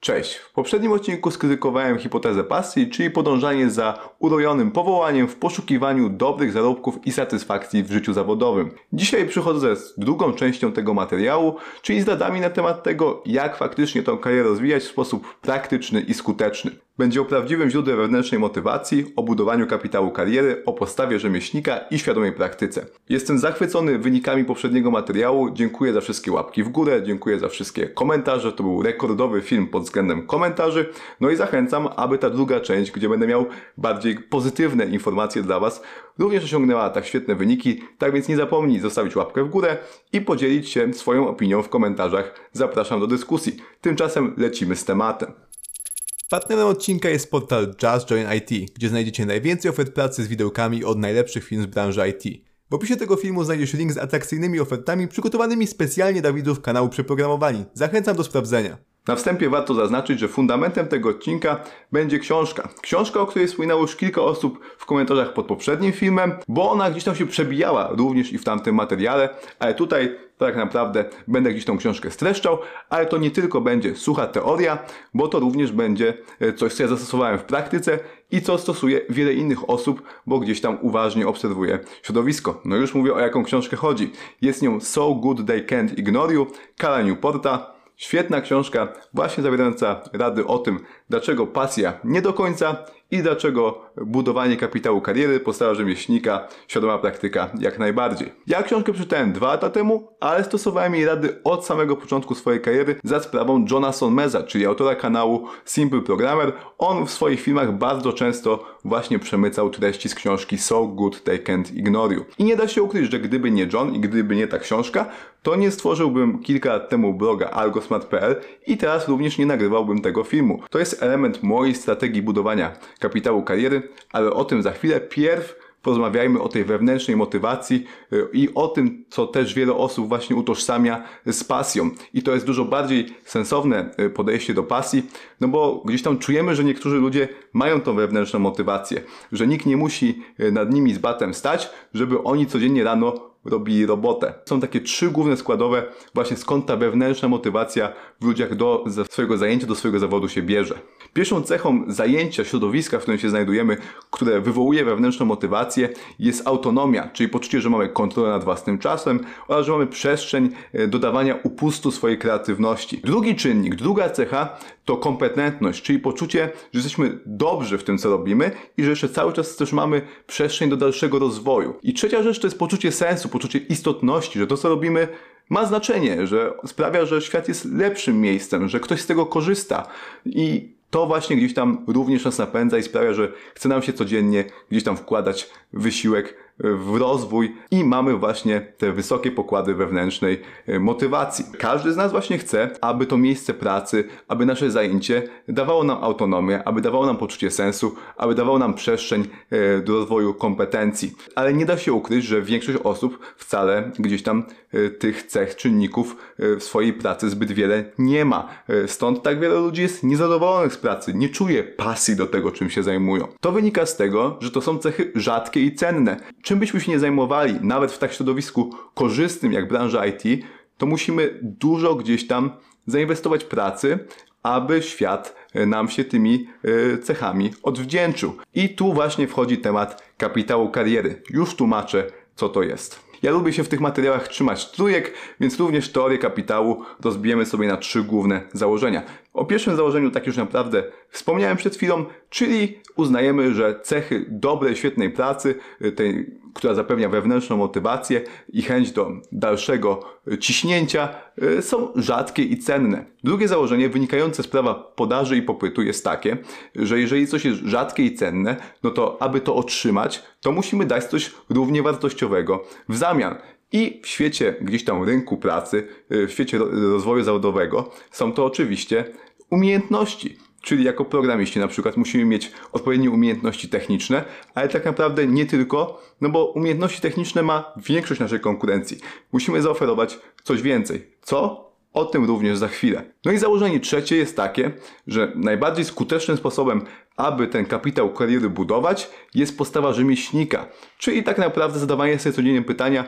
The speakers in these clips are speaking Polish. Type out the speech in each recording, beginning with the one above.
Cześć! W poprzednim odcinku skrytykowałem hipotezę pasji, czyli podążanie za urojonym powołaniem w poszukiwaniu dobrych zarobków i satysfakcji w życiu zawodowym. Dzisiaj przychodzę z drugą częścią tego materiału, czyli z radami na temat tego, jak faktycznie tą karierę rozwijać w sposób praktyczny i skuteczny. Będzie o prawdziwym źródle wewnętrznej motywacji, o budowaniu kapitału kariery, o postawie rzemieślnika i świadomej praktyce. Jestem zachwycony wynikami poprzedniego materiału. Dziękuję za wszystkie łapki w górę, dziękuję za wszystkie komentarze. To był rekordowy film pod względem komentarzy. No i zachęcam, aby ta druga część, gdzie będę miał bardziej pozytywne informacje dla Was, również osiągnęła tak świetne wyniki. Tak więc nie zapomnij zostawić łapkę w górę i podzielić się swoją opinią w komentarzach. Zapraszam do dyskusji. Tymczasem lecimy z tematem. Partnerem odcinka jest portal Just Join IT, gdzie znajdziecie najwięcej ofert pracy z widełkami od najlepszych firm z branży IT. W opisie tego filmu znajdziesz link z atrakcyjnymi ofertami przygotowanymi specjalnie dla widzów kanału Przeprogramowani. Zachęcam do sprawdzenia. Na wstępie warto zaznaczyć, że fundamentem tego odcinka będzie książka. Książka, o której wspominało już kilka osób w komentarzach pod poprzednim filmem, bo ona gdzieś tam się przebijała również i w tamtym materiale, ale tutaj tak naprawdę będę gdzieś tą książkę streszczał, ale to nie tylko będzie sucha teoria, bo to również będzie e, coś, co ja zastosowałem w praktyce i co stosuje wiele innych osób, bo gdzieś tam uważnie obserwuję środowisko. No już mówię o jaką książkę chodzi. Jest nią So Good They Can't Ignore You, Kala Newporta. Świetna książka, właśnie zawierająca rady o tym, dlaczego pasja nie do końca i dlaczego budowanie kapitału kariery, postawa rzemieślnika, świadoma praktyka jak najbardziej. Ja książkę przeczytałem dwa lata temu, ale stosowałem jej rady od samego początku swojej kariery za sprawą Johna Sonmeza, czyli autora kanału Simple Programmer. On w swoich filmach bardzo często właśnie przemycał treści z książki So Good They Can't Ignore You. I nie da się ukryć, że gdyby nie John i gdyby nie ta książka, to nie stworzyłbym kilka lat temu bloga algosmart.pl i teraz również nie nagrywałbym tego filmu. To jest element mojej strategii budowania kapitału kariery, ale o tym za chwilę. Pierw porozmawiajmy o tej wewnętrznej motywacji y, i o tym, co też wiele osób właśnie utożsamia z pasją. I to jest dużo bardziej sensowne y, podejście do pasji, no bo gdzieś tam czujemy, że niektórzy ludzie mają tą wewnętrzną motywację, że nikt nie musi y, nad nimi z batem stać, żeby oni codziennie rano robili robotę. Są takie trzy główne składowe, właśnie skąd ta wewnętrzna motywacja w ludziach do swojego zajęcia, do swojego zawodu się bierze. Pierwszą cechą zajęcia, środowiska, w którym się znajdujemy, które wywołuje wewnętrzną motywację, jest autonomia, czyli poczucie, że mamy kontrolę nad własnym czasem oraz że mamy przestrzeń e, dodawania upustu swojej kreatywności. Drugi czynnik, druga cecha to kompetentność, czyli poczucie, że jesteśmy dobrzy w tym, co robimy i że jeszcze cały czas też mamy przestrzeń do dalszego rozwoju. I trzecia rzecz to jest poczucie sensu, poczucie istotności, że to, co robimy, ma znaczenie, że sprawia, że świat jest lepszym miejscem, że ktoś z tego korzysta. I to właśnie gdzieś tam również nas napędza i sprawia, że chce nam się codziennie gdzieś tam wkładać wysiłek w rozwój i mamy właśnie te wysokie pokłady wewnętrznej e, motywacji. Każdy z nas właśnie chce, aby to miejsce pracy, aby nasze zajęcie dawało nam autonomię, aby dawało nam poczucie sensu, aby dawało nam przestrzeń e, do rozwoju kompetencji. Ale nie da się ukryć, że większość osób wcale gdzieś tam e, tych cech, czynników w swojej pracy zbyt wiele nie ma. Stąd tak wiele ludzi jest niezadowolonych z pracy, nie czuje pasji do tego, czym się zajmują. To wynika z tego, że to są cechy rzadkie i cenne czym byśmy się nie zajmowali, nawet w tak środowisku korzystnym jak branża IT, to musimy dużo gdzieś tam zainwestować pracy, aby świat e, nam się tymi e, cechami odwdzięczył. I tu właśnie wchodzi temat kapitału kariery. Już tłumaczę, co to jest. Ja lubię się w tych materiałach trzymać trójek, więc również teorię kapitału rozbijemy sobie na trzy główne założenia. O pierwszym założeniu tak już naprawdę wspomniałem przed chwilą, czyli uznajemy, że cechy dobrej, świetnej pracy, y, tej, która zapewnia wewnętrzną motywację i chęć do dalszego y, ciśnięcia, y, są rzadkie i cenne. Drugie założenie wynikające z prawa podaży i popytu jest takie, że jeżeli coś jest rzadkie i cenne, no to aby to otrzymać, to musimy dać coś równie wartościowego w zamian. I w świecie gdzieś tam rynku pracy, w świecie rozwoju zawodowego są to oczywiście umiejętności. Czyli jako programiści na przykład musimy mieć odpowiednie umiejętności techniczne, ale tak naprawdę nie tylko, no bo umiejętności techniczne ma większość naszej konkurencji. Musimy zaoferować coś więcej. Co? O tym również za chwilę. No i założenie trzecie jest takie, że najbardziej skutecznym sposobem, aby ten kapitał kariery budować, jest postawa rzemieślnika. Czyli tak naprawdę zadawanie sobie codziennie pytania,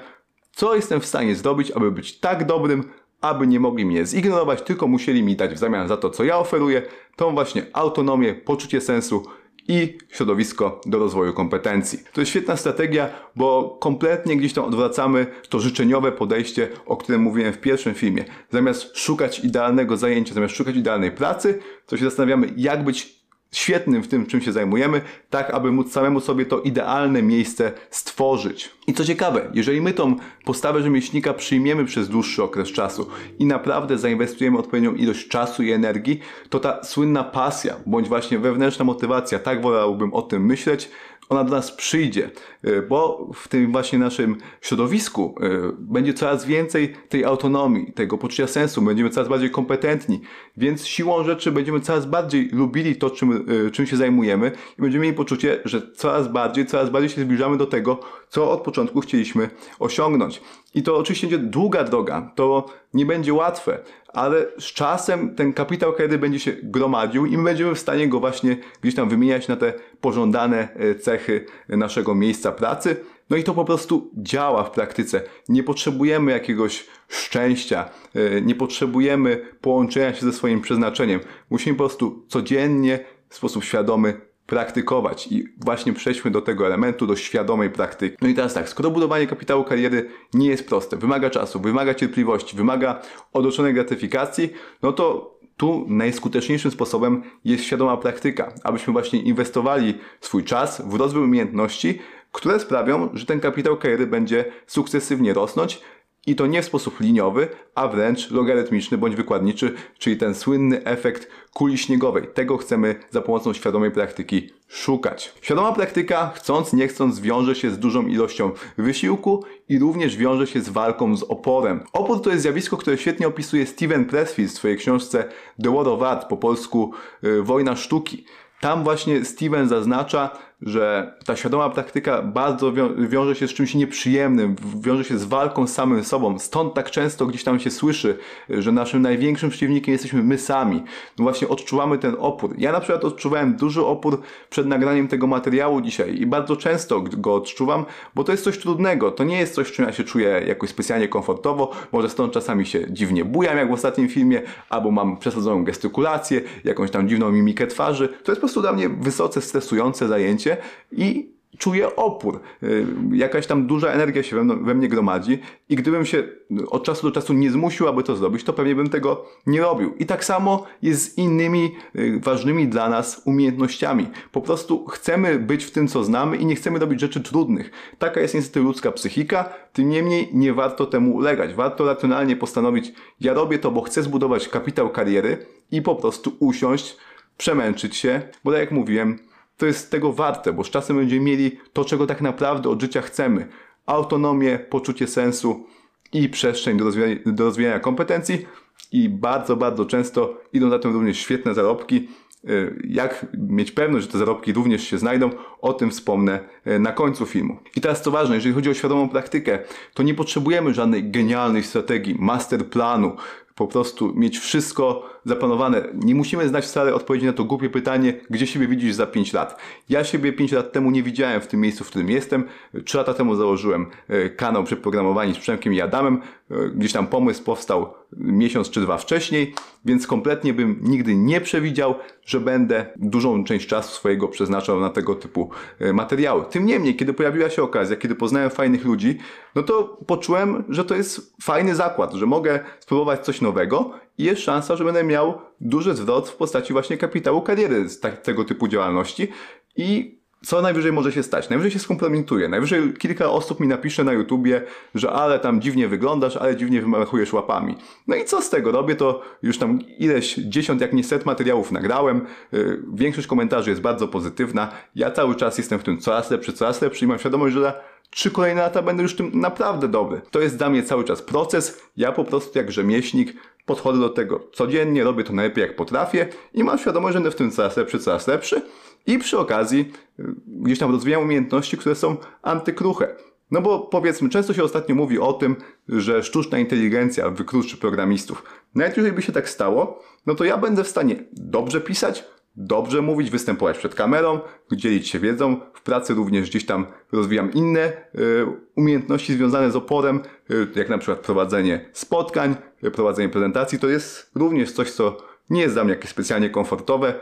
co jestem w stanie zrobić, aby być tak dobrym, aby nie mogli mnie zignorować, tylko musieli mi dać w zamian za to, co ja oferuję, tą właśnie autonomię, poczucie sensu i środowisko do rozwoju kompetencji. To jest świetna strategia, bo kompletnie gdzieś tam odwracamy to życzeniowe podejście, o którym mówiłem w pierwszym filmie. Zamiast szukać idealnego zajęcia, zamiast szukać idealnej pracy, to się zastanawiamy, jak być świetnym w tym, czym się zajmujemy, tak aby móc samemu sobie to idealne miejsce stworzyć. I co ciekawe, jeżeli my tą postawę rzemieślnika przyjmiemy przez dłuższy okres czasu i naprawdę zainwestujemy odpowiednią ilość czasu i energii, to ta słynna pasja, bądź właśnie wewnętrzna motywacja, tak wolałbym o tym myśleć, ona do nas przyjdzie, e, bo w tym właśnie naszym środowisku e, będzie coraz więcej tej autonomii, tego poczucia sensu, będziemy coraz bardziej kompetentni, więc siłą rzeczy będziemy coraz bardziej lubili to, czym, e, czym się zajmujemy i będziemy mieli poczucie, że coraz bardziej, coraz bardziej się zbliżamy do tego, co od początku chcieliśmy osiągnąć. I to oczywiście będzie długa droga, to nie będzie łatwe, ale z czasem ten kapitał kiedy będzie się gromadził i my będziemy w stanie go właśnie gdzieś tam wymieniać na te pożądane e, cechy naszego miejsca pracy. No i to po prostu działa w praktyce. Nie potrzebujemy jakiegoś szczęścia, e, nie potrzebujemy połączenia się ze swoim przeznaczeniem. Musimy po prostu codziennie w sposób świadomy praktykować i właśnie przejdźmy do tego elementu, do świadomej praktyki. No i teraz tak, skoro budowanie kapitału kariery nie jest proste, wymaga czasu, wymaga cierpliwości, wymaga odroczonej gratyfikacji, no to tu najskuteczniejszym sposobem jest świadoma praktyka, abyśmy właśnie inwestowali swój czas w rozwój umiejętności, które sprawią, że ten kapitał kariery będzie sukcesywnie rosnąć, i to nie w sposób liniowy, a wręcz logarytmiczny bądź wykładniczy, czyli ten słynny efekt kuli śniegowej. Tego chcemy za pomocą świadomej praktyki szukać. Świadoma praktyka, chcąc nie chcąc, wiąże się z dużą ilością wysiłku i również wiąże się z walką z oporem. Opór to jest zjawisko, które świetnie opisuje Steven Pressfield w swojej książce The War of Art, po polsku y, Wojna Sztuki. Tam właśnie Steven zaznacza, że ta świadoma praktyka bardzo wią wiąże się z czymś nieprzyjemnym, wiąże się z walką z samym sobą. Stąd tak często gdzieś tam się słyszy, że naszym największym przeciwnikiem jesteśmy my sami. No właśnie odczuwamy ten opór. Ja na przykład odczuwałem duży opór przed nagraniem tego materiału dzisiaj i bardzo często go odczuwam, bo to jest coś trudnego. To nie jest coś, czym ja się czuję jakoś specjalnie komfortowo. Może stąd czasami się dziwnie bujam, jak w ostatnim filmie, albo mam przesadzoną gestykulację, jakąś tam dziwną mimikę twarzy. To jest po prostu dla mnie wysoce stresujące zajęcie i czuję opór. Y, jakaś tam duża energia się we, mnie gromadzi i gdybym się od czasu do czasu nie zmusił, aby to zrobić, to pewnie bym tego nie robił. I tak samo jest z innymi y, ważnymi dla nas umiejętnościami. Po prostu chcemy być w tym, co znamy i nie chcemy robić rzeczy trudnych. Taka jest niestety ludzka psychika, tym niemniej nie warto temu ulegać. Warto racjonalnie postanowić, ja robię to, bo chcę zbudować kapitał kariery i po prostu usiąść, przemęczyć się, bo tak jak mówiłem, to jest tego warte, bo z czasem będziemy mieli to, czego tak naprawdę od życia chcemy. Autonomię, poczucie sensu i przestrzeń do rozwijania, do rozwijania kompetencji i bardzo, bardzo często idą na tym również świetne zarobki. Y, jak mieć pewność, że te zarobki również się znajdą, o tym wspomnę y, na końcu filmu. I teraz co ważne, jeżeli chodzi o świadomą praktykę, to nie potrzebujemy żadnej genialnej strategii, masterplanu, po prostu mieć wszystko zaplanowane. Nie musimy znać wcale odpowiedzi na to głupie pytanie, gdzie siebie widzisz za 5 lat. Ja siebie 5 lat temu nie widziałem w tym miejscu, w którym jestem. 3 lata temu założyłem e, kanał Przeprogramowani z Przemkiem i Adamem. E, gdzieś tam pomysł powstał miesiąc czy dwa wcześniej, więc kompletnie bym nigdy nie przewidział, że będę dużą część czasu swojego przeznaczał na tego typu e, materiały. Tym niemniej, kiedy pojawiła się okazja, kiedy poznałem fajnych ludzi, no to poczułem, że to jest fajny zakład, że mogę spróbować coś nowego jest szansa, że będę miał duży zwrot w postaci właśnie kapitału kariery z tak, tego typu działalności i co najwyżej może się stać? Najwyżej się skomplementuje. Najwyżej kilka osób mi napisze na YouTubie, że ale tam dziwnie wyglądasz, ale dziwnie wymachujesz łapami. No i co z tego? Robię to już tam ileś dziesiąt, jak nie set materiałów nagrałem. Yy, większość komentarzy jest bardzo pozytywna. Ja cały czas jestem w tym coraz lepszy, coraz lepszy i mam świadomość, że trzy kolejne lata będę już tym naprawdę dobry. To jest dla mnie cały czas proces. Ja po prostu jak rzemieślnik podchodzę do tego codziennie, robię to najlepiej jak potrafię i mam świadomość, że będę w tym coraz lepszy, coraz lepszy. I przy okazji y, gdzieś tam rozwijam umiejętności, które są antykruche. No bo powiedzmy, często się ostatnio mówi o tym, że sztuczna inteligencja wykluczy programistów. Nawet jeżeli by się tak stało, no to ja będę w stanie dobrze pisać, dobrze mówić, występować przed kamerą, dzielić się wiedzą. W pracy również gdzieś tam rozwijam inne y, umiejętności związane z oporem, y, jak na przykład prowadzenie spotkań, y, prowadzenie prezentacji. To jest również coś, co nie jest dla mnie jakieś specjalnie komfortowe.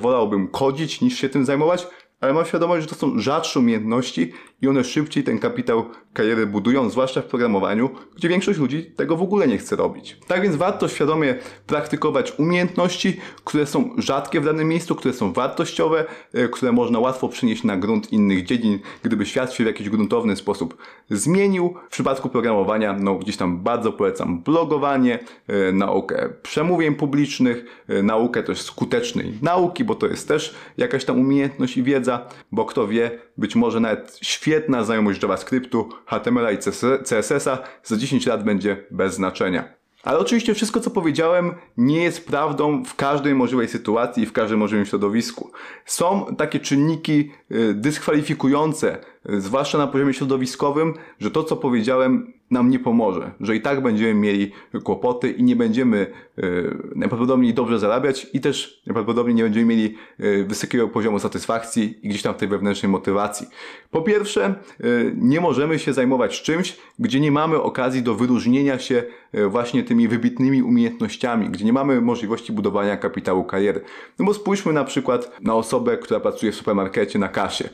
Wolałbym kodzić niż się tym zajmować, ale mam świadomość, że to są rzadsze umiejętności i one szybciej ten kapitał kariery budują, zwłaszcza w programowaniu, gdzie większość ludzi tego w ogóle nie chce robić. Tak więc warto świadomie praktykować umiejętności, które są rzadkie w danym miejscu, które są wartościowe, e, które można łatwo przynieść na grunt innych dziedzin, gdyby świat się w jakiś gruntowny sposób zmienił. W przypadku programowania, no gdzieś tam bardzo polecam blogowanie, e, naukę przemówień publicznych, e, naukę też skutecznej nauki, bo to jest też jakaś tam umiejętność i wiedza, bo kto wie, być może nawet świetna znajomość JavaScriptu, HTML i CSS-a za 10 lat będzie bez znaczenia. Ale oczywiście wszystko, co powiedziałem, nie jest prawdą w każdej możliwej sytuacji i w każdym możliwym środowisku. Są takie czynniki y, dyskwalifikujące, zwłaszcza na poziomie środowiskowym, że to, co powiedziałem, nam nie pomoże, że i tak będziemy mieli kłopoty i nie będziemy y, najprawdopodobniej dobrze zarabiać i też najprawdopodobniej nie będziemy mieli y, wysokiego poziomu satysfakcji i gdzieś tam tej wewnętrznej motywacji. Po pierwsze, y, nie możemy się zajmować czymś, gdzie nie mamy okazji do wyróżnienia się właśnie tymi wybitnymi umiejętnościami, gdzie nie mamy możliwości budowania kapitału kariery. No bo spójrzmy na przykład na osobę, która pracuje w supermarkecie na kasie.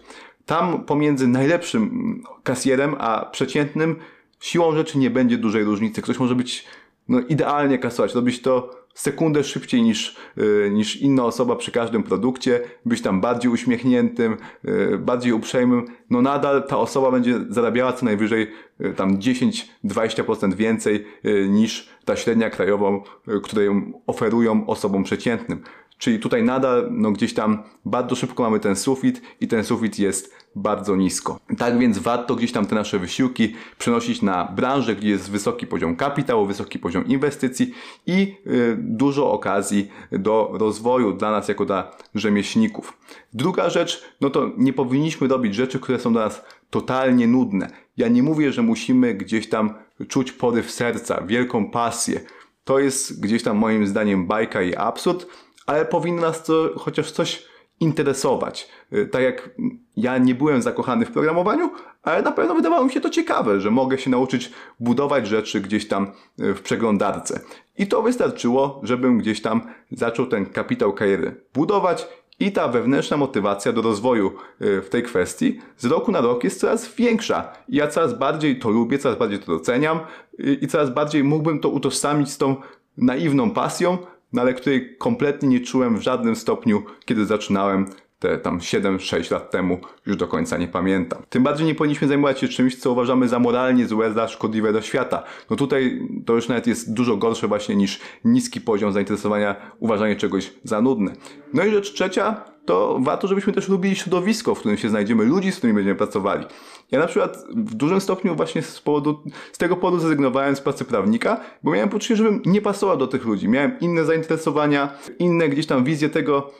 Tam pomiędzy najlepszym kasjerem a przeciętnym siłą rzeczy nie będzie dużej różnicy. Ktoś może być no, idealnie kasować, robić to sekundę szybciej niż, yy, niż inna osoba przy każdym produkcie, być tam bardziej uśmiechniętym, yy, bardziej uprzejmym, no nadal ta osoba będzie zarabiała co najwyżej yy, tam 10-20% więcej y, niż ta średnia krajową, y, którą oferują osobom przeciętnym. Czyli tutaj nadal no, gdzieś tam bardzo szybko mamy ten sufit i ten sufit jest bardzo nisko. Tak więc warto gdzieś tam te nasze wysiłki przenosić na branżę, gdzie jest wysoki poziom kapitału, wysoki poziom inwestycji i y, dużo okazji do rozwoju dla nas jako dla rzemieślników. Druga rzecz, no to nie powinniśmy robić rzeczy, które są dla nas totalnie nudne. Ja nie mówię, że musimy gdzieś tam czuć poryw serca, wielką pasję. To jest gdzieś tam moim zdaniem bajka i absurd, ale powinno nas to chociaż coś interesować. Y, tak jak ja nie byłem zakochany w programowaniu, ale na pewno wydawało mi się to ciekawe, że mogę się nauczyć budować rzeczy gdzieś tam y, w przeglądarce. I to wystarczyło, żebym gdzieś tam zaczął ten kapitał kariery budować i ta wewnętrzna motywacja do rozwoju y, w tej kwestii z roku na rok jest coraz większa. Ja coraz bardziej to lubię, coraz bardziej to doceniam i coraz bardziej mógłbym to utożsamić z tą naiwną pasją, no ale której kompletnie nie czułem w żadnym stopniu, kiedy zaczynałem te tam 7-6 lat temu, już do końca nie pamiętam. Tym bardziej nie powinniśmy zajmować się czymś, co uważamy za moralnie złe, za szkodliwe do świata. No tutaj to już nawet jest dużo gorsze właśnie niż niski poziom zainteresowania, uważanie czegoś za nudne. No i rzecz trzecia, to warto, żebyśmy też lubili środowisko, w którym się znajdziemy, ludzi, z którymi będziemy pracowali. Ja na przykład w dużym stopniu właśnie z, powodu, z tego powodu zrezygnowałem z pracy prawnika, bo miałem poczucie, żebym nie pasował do tych ludzi. Miałem inne zainteresowania, inne gdzieś tam wizje tego,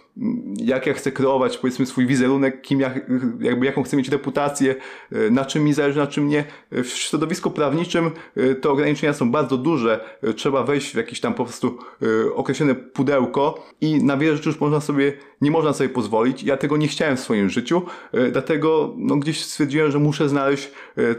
jak ja chcę kreować powiedzmy swój wizerunek, kim ja, jakby jaką chcę mieć reputację, na czym mi zależy, na czym nie. W środowisku prawniczym e, te ograniczenia są bardzo duże. Trzeba wejść w jakieś tam po prostu e, określone pudełko i na wiele rzeczy już można sobie, nie można sobie pozwolić. Ja tego nie chciałem w swoim życiu, dlatego no, gdzieś stwierdziłem, że muszę znaleźć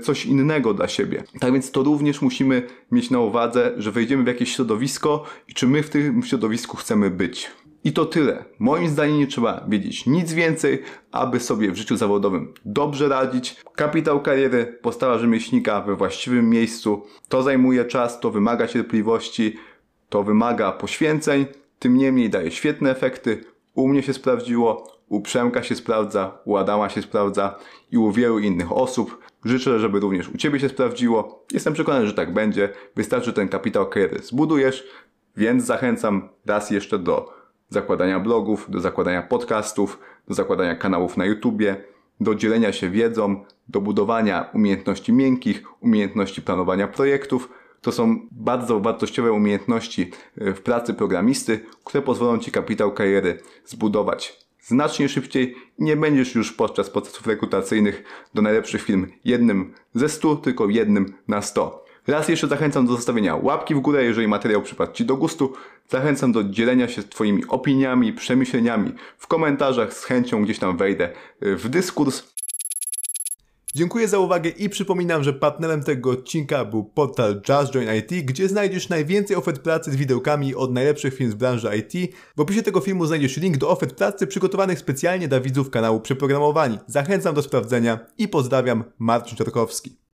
coś innego dla siebie. Tak więc to również musimy mieć na uwadze, że wejdziemy w jakieś środowisko i czy my w tym środowisku chcemy być. I to tyle. Moim zdaniem nie trzeba wiedzieć nic więcej, aby sobie w życiu zawodowym dobrze radzić. Kapitał kariery, postawa rzemieślnika we właściwym miejscu. To zajmuje czas, to wymaga cierpliwości, to wymaga poświęceń. Tym niemniej daje świetne efekty. U mnie się sprawdziło, u Przemka się sprawdza, u Adama się sprawdza i u wielu innych osób. Życzę, żeby również u Ciebie się sprawdziło. Jestem przekonany, że tak będzie. Wystarczy ten kapitał kariery zbudujesz, więc zachęcam raz jeszcze do zakładania blogów, do zakładania podcastów, do zakładania kanałów na YouTubie, do dzielenia się wiedzą, do budowania umiejętności miękkich, umiejętności planowania projektów. To są bardzo wartościowe umiejętności e, w pracy programisty, które pozwolą Ci kapitał kariery zbudować znacznie szybciej nie będziesz już podczas procesów rekrutacyjnych do najlepszych firm jednym ze 100, tylko jednym na 100. Raz jeszcze zachęcam do zostawienia łapki w górę, jeżeli materiał przypadł Ci do gustu. Zachęcam do dzielenia się Twoimi opiniami, przemyśleniami w komentarzach. Z chęcią gdzieś tam wejdę w dyskurs. Dziękuję za uwagę i przypominam, że partnerem tego odcinka był portal Just Join IT, gdzie znajdziesz najwięcej ofert pracy z widełkami od najlepszych firm z branży IT. W opisie tego filmu znajdziesz link do ofert pracy przygotowanych specjalnie dla widzów kanału Przeprogramowani. Zachęcam do sprawdzenia i pozdrawiam, Marcin Czorkowski.